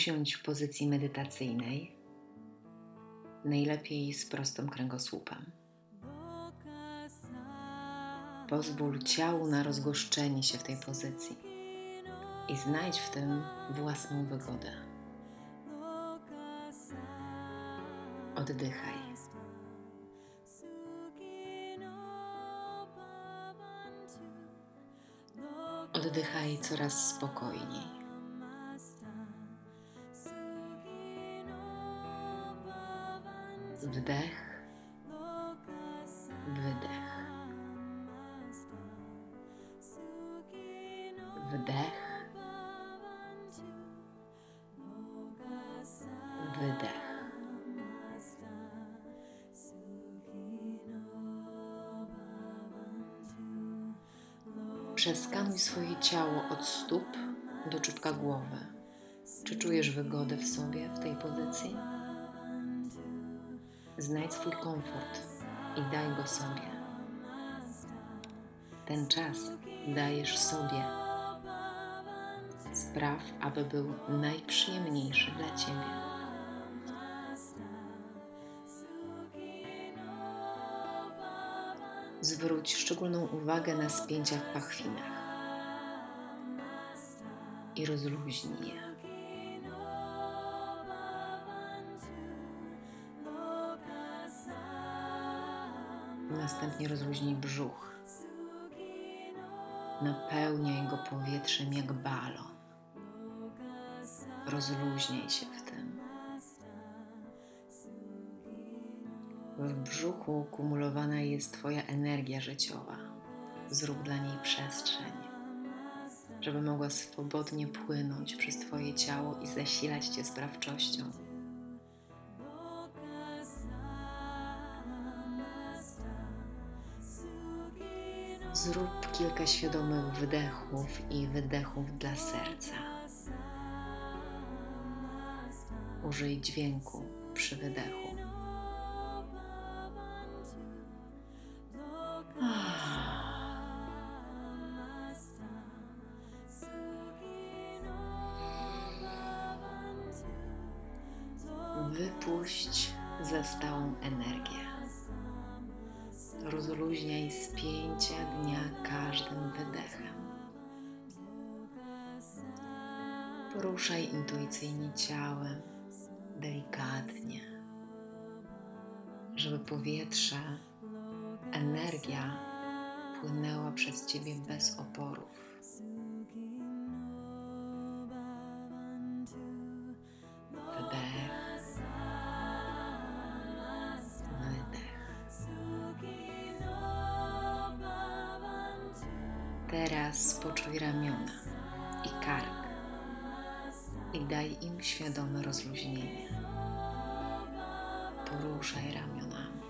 Usiądź w pozycji medytacyjnej, najlepiej z prostym kręgosłupem. Pozwól ciału na rozgoszczenie się w tej pozycji i znajdź w tym własną wygodę. Oddychaj. Oddychaj coraz spokojniej. Wdech, wydech. Wdech, wydech. Przeskanuj swoje ciało od stóp do czubka głowy. Czy czujesz wygodę w sobie w tej pozycji? Znajdź swój komfort i daj go sobie. Ten czas dajesz sobie. Spraw, aby był najprzyjemniejszy dla Ciebie. Zwróć szczególną uwagę na spięcia w pachwinach i rozluźnij je. Następnie rozluźnij brzuch. Napełniaj go powietrzem jak balon. Rozluźnij się w tym. W brzuchu kumulowana jest Twoja energia życiowa. Zrób dla niej przestrzeń, żeby mogła swobodnie płynąć przez Twoje ciało i zasilać Cię sprawczością. Zrób kilka świadomych wdechów i wydechów dla serca. Użyj dźwięku przy wydechu. Wypuść zastałą energię. Rozluźniaj spięcia dnia każdym wydechem. Poruszaj intuicyjnie ciałem, delikatnie, żeby powietrze, energia płynęła przez Ciebie bez oporów. Teraz poczuj ramiona i kark i daj im świadome rozluźnienie. Poruszaj ramionami.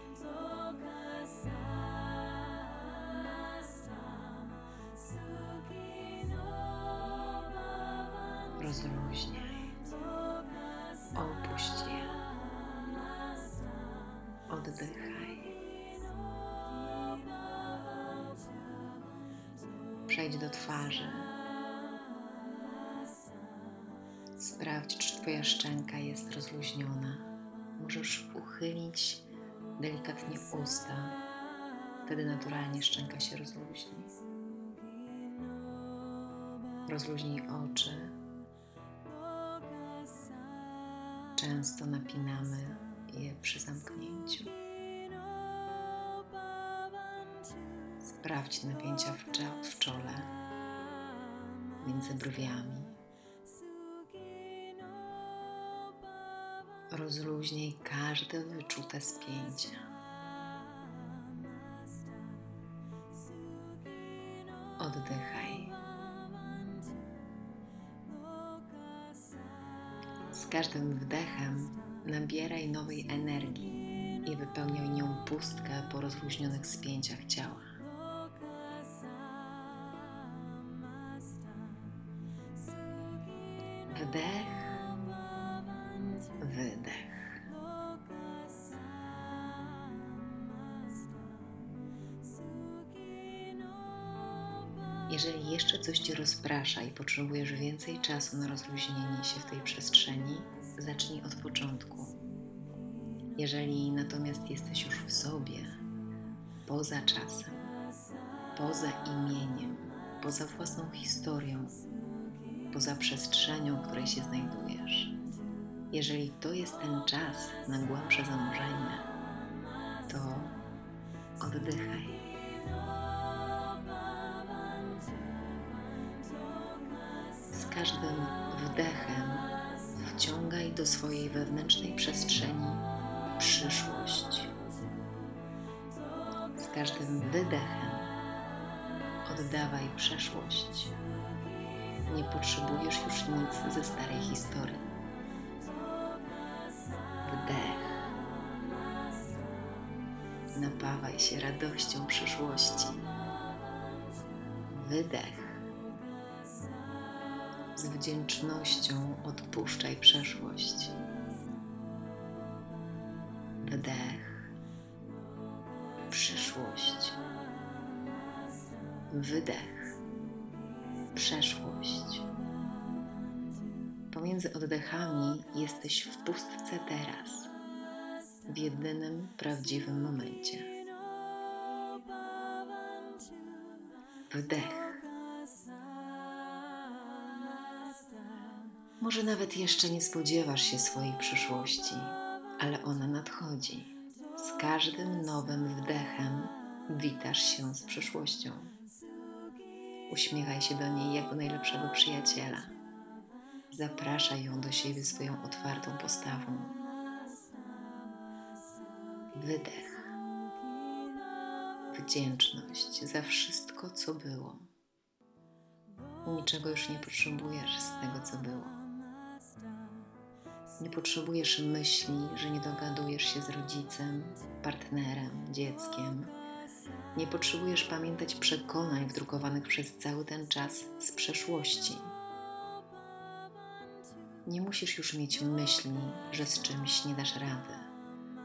Rozluźniaj. Opuść je. Oddychaj. Przejdź do twarzy. Sprawdź, czy Twoja szczęka jest rozluźniona. Możesz uchylić delikatnie usta. Wtedy naturalnie szczęka się rozluźni. Rozluźnij oczy. Często napinamy je przy zamknięciu. Sprawdź napięcia w, w czole, między brwiami. Rozluźnij każde wyczute spięcia. Oddychaj. Z każdym wdechem nabieraj nowej energii i wypełniaj nią pustkę po rozluźnionych spięciach ciała. Jeżeli jeszcze coś Cię rozprasza i potrzebujesz więcej czasu na rozluźnienie się w tej przestrzeni, zacznij od początku. Jeżeli natomiast jesteś już w sobie, poza czasem, poza imieniem, poza własną historią, poza przestrzenią, w której się znajdujesz, jeżeli to jest ten czas na głębsze zanurzenie, to oddychaj. Każdym wdechem wciągaj do swojej wewnętrznej przestrzeni przyszłość. Z każdym wydechem oddawaj przeszłość. Nie potrzebujesz już nic ze starej historii. Wdech. Napawaj się radością przyszłości. Wydech. Z wdzięcznością odpuszczaj przeszłość. Wdech. Przyszłość. Wydech. Przeszłość. Pomiędzy oddechami jesteś w pustce teraz, w jedynym prawdziwym momencie. Wdech. Może nawet jeszcze nie spodziewasz się swojej przyszłości, ale ona nadchodzi. Z każdym nowym wdechem witasz się z przyszłością. Uśmiechaj się do niej jak do najlepszego przyjaciela. Zapraszaj ją do siebie swoją otwartą postawą. Wydech. Wdzięczność za wszystko, co było. Niczego już nie potrzebujesz z tego, co było. Nie potrzebujesz myśli, że nie dogadujesz się z rodzicem, partnerem, dzieckiem. Nie potrzebujesz pamiętać przekonań wdrukowanych przez cały ten czas z przeszłości. Nie musisz już mieć myśli, że z czymś nie dasz rady,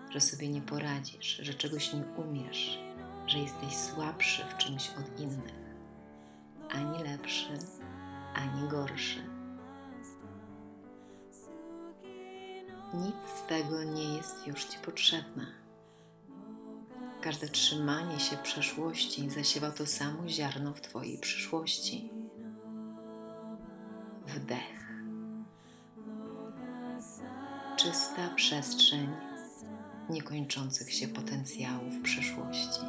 że sobie nie poradzisz, że czegoś nie umiesz, że jesteś słabszy w czymś od innych, ani lepszy, ani gorszy Nic z tego nie jest już Ci potrzebne. Każde trzymanie się przeszłości zasiewa to samo ziarno w Twojej przyszłości. Wdech. Czysta przestrzeń niekończących się potencjałów przyszłości.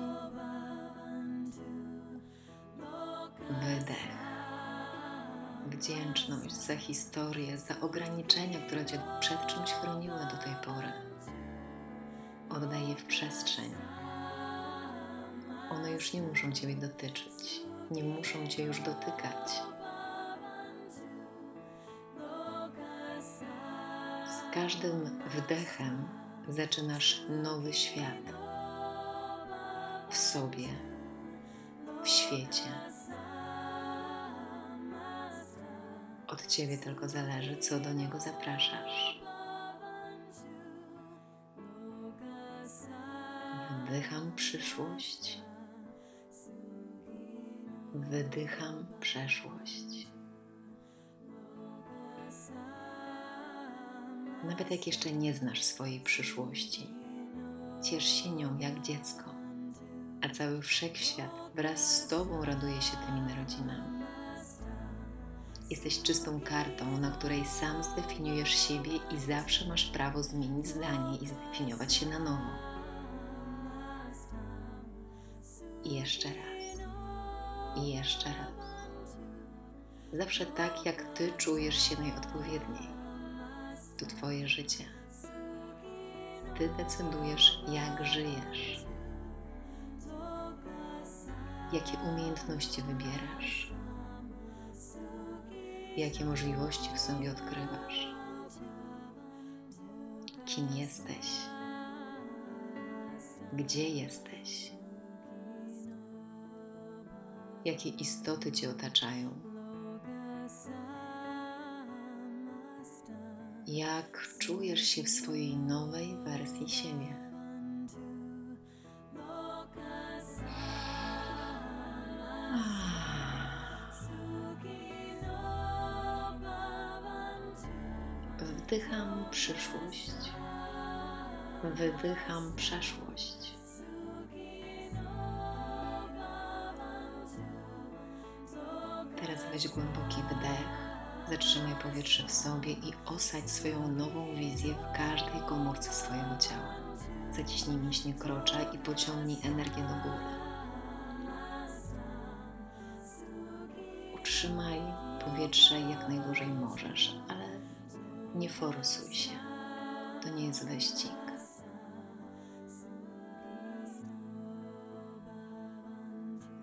Wydech wdzięczność za historię, za ograniczenia, które Cię przed czymś chroniły do tej pory. Oddaj je w przestrzeń. One już nie muszą Ciebie dotyczyć, nie muszą Cię już dotykać. Z każdym wdechem zaczynasz nowy świat w sobie, w świecie Od Ciebie tylko zależy, co do Niego zapraszasz. Wdycham przyszłość. Wydycham przeszłość. Nawet jak jeszcze nie znasz swojej przyszłości, ciesz się nią jak dziecko, a cały wszechświat wraz z Tobą raduje się tymi narodzinami. Jesteś czystą kartą, na której sam zdefiniujesz siebie i zawsze masz prawo zmienić zdanie i zdefiniować się na nowo. I jeszcze raz. I jeszcze raz. Zawsze tak, jak Ty czujesz się najodpowiedniej. To Twoje życie. Ty decydujesz, jak żyjesz. Jakie umiejętności wybierasz jakie możliwości w sobie odkrywasz, kim jesteś, gdzie jesteś, jakie istoty Cię otaczają, jak czujesz się w swojej nowej wersji siebie. Wdycham przyszłość. Wydycham przeszłość. Teraz weź głęboki wdech. Zatrzymaj powietrze w sobie i osadź swoją nową wizję w każdej komórce swojego ciała. Zaciśnij mięśnie krocza i pociągnij energię do góry. Utrzymaj powietrze jak najdłużej możesz, ale nie forsuj się. To nie jest wyścig.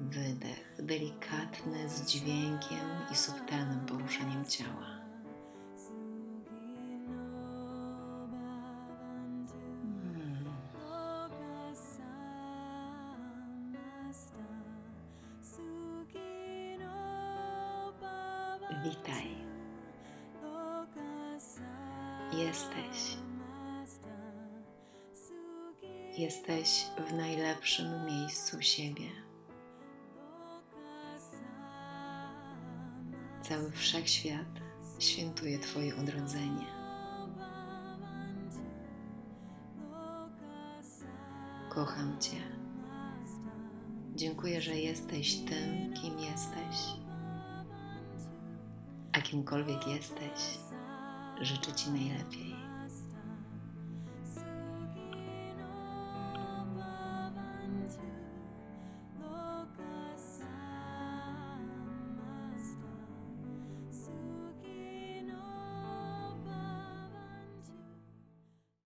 Wydech delikatny z dźwiękiem i subtelnym poruszeniem ciała. Jesteś w najlepszym miejscu siebie. Cały wszechświat świętuje Twoje odrodzenie. Kocham Cię. Dziękuję, że jesteś tym, kim jesteś. A kimkolwiek jesteś, życzę Ci najlepiej.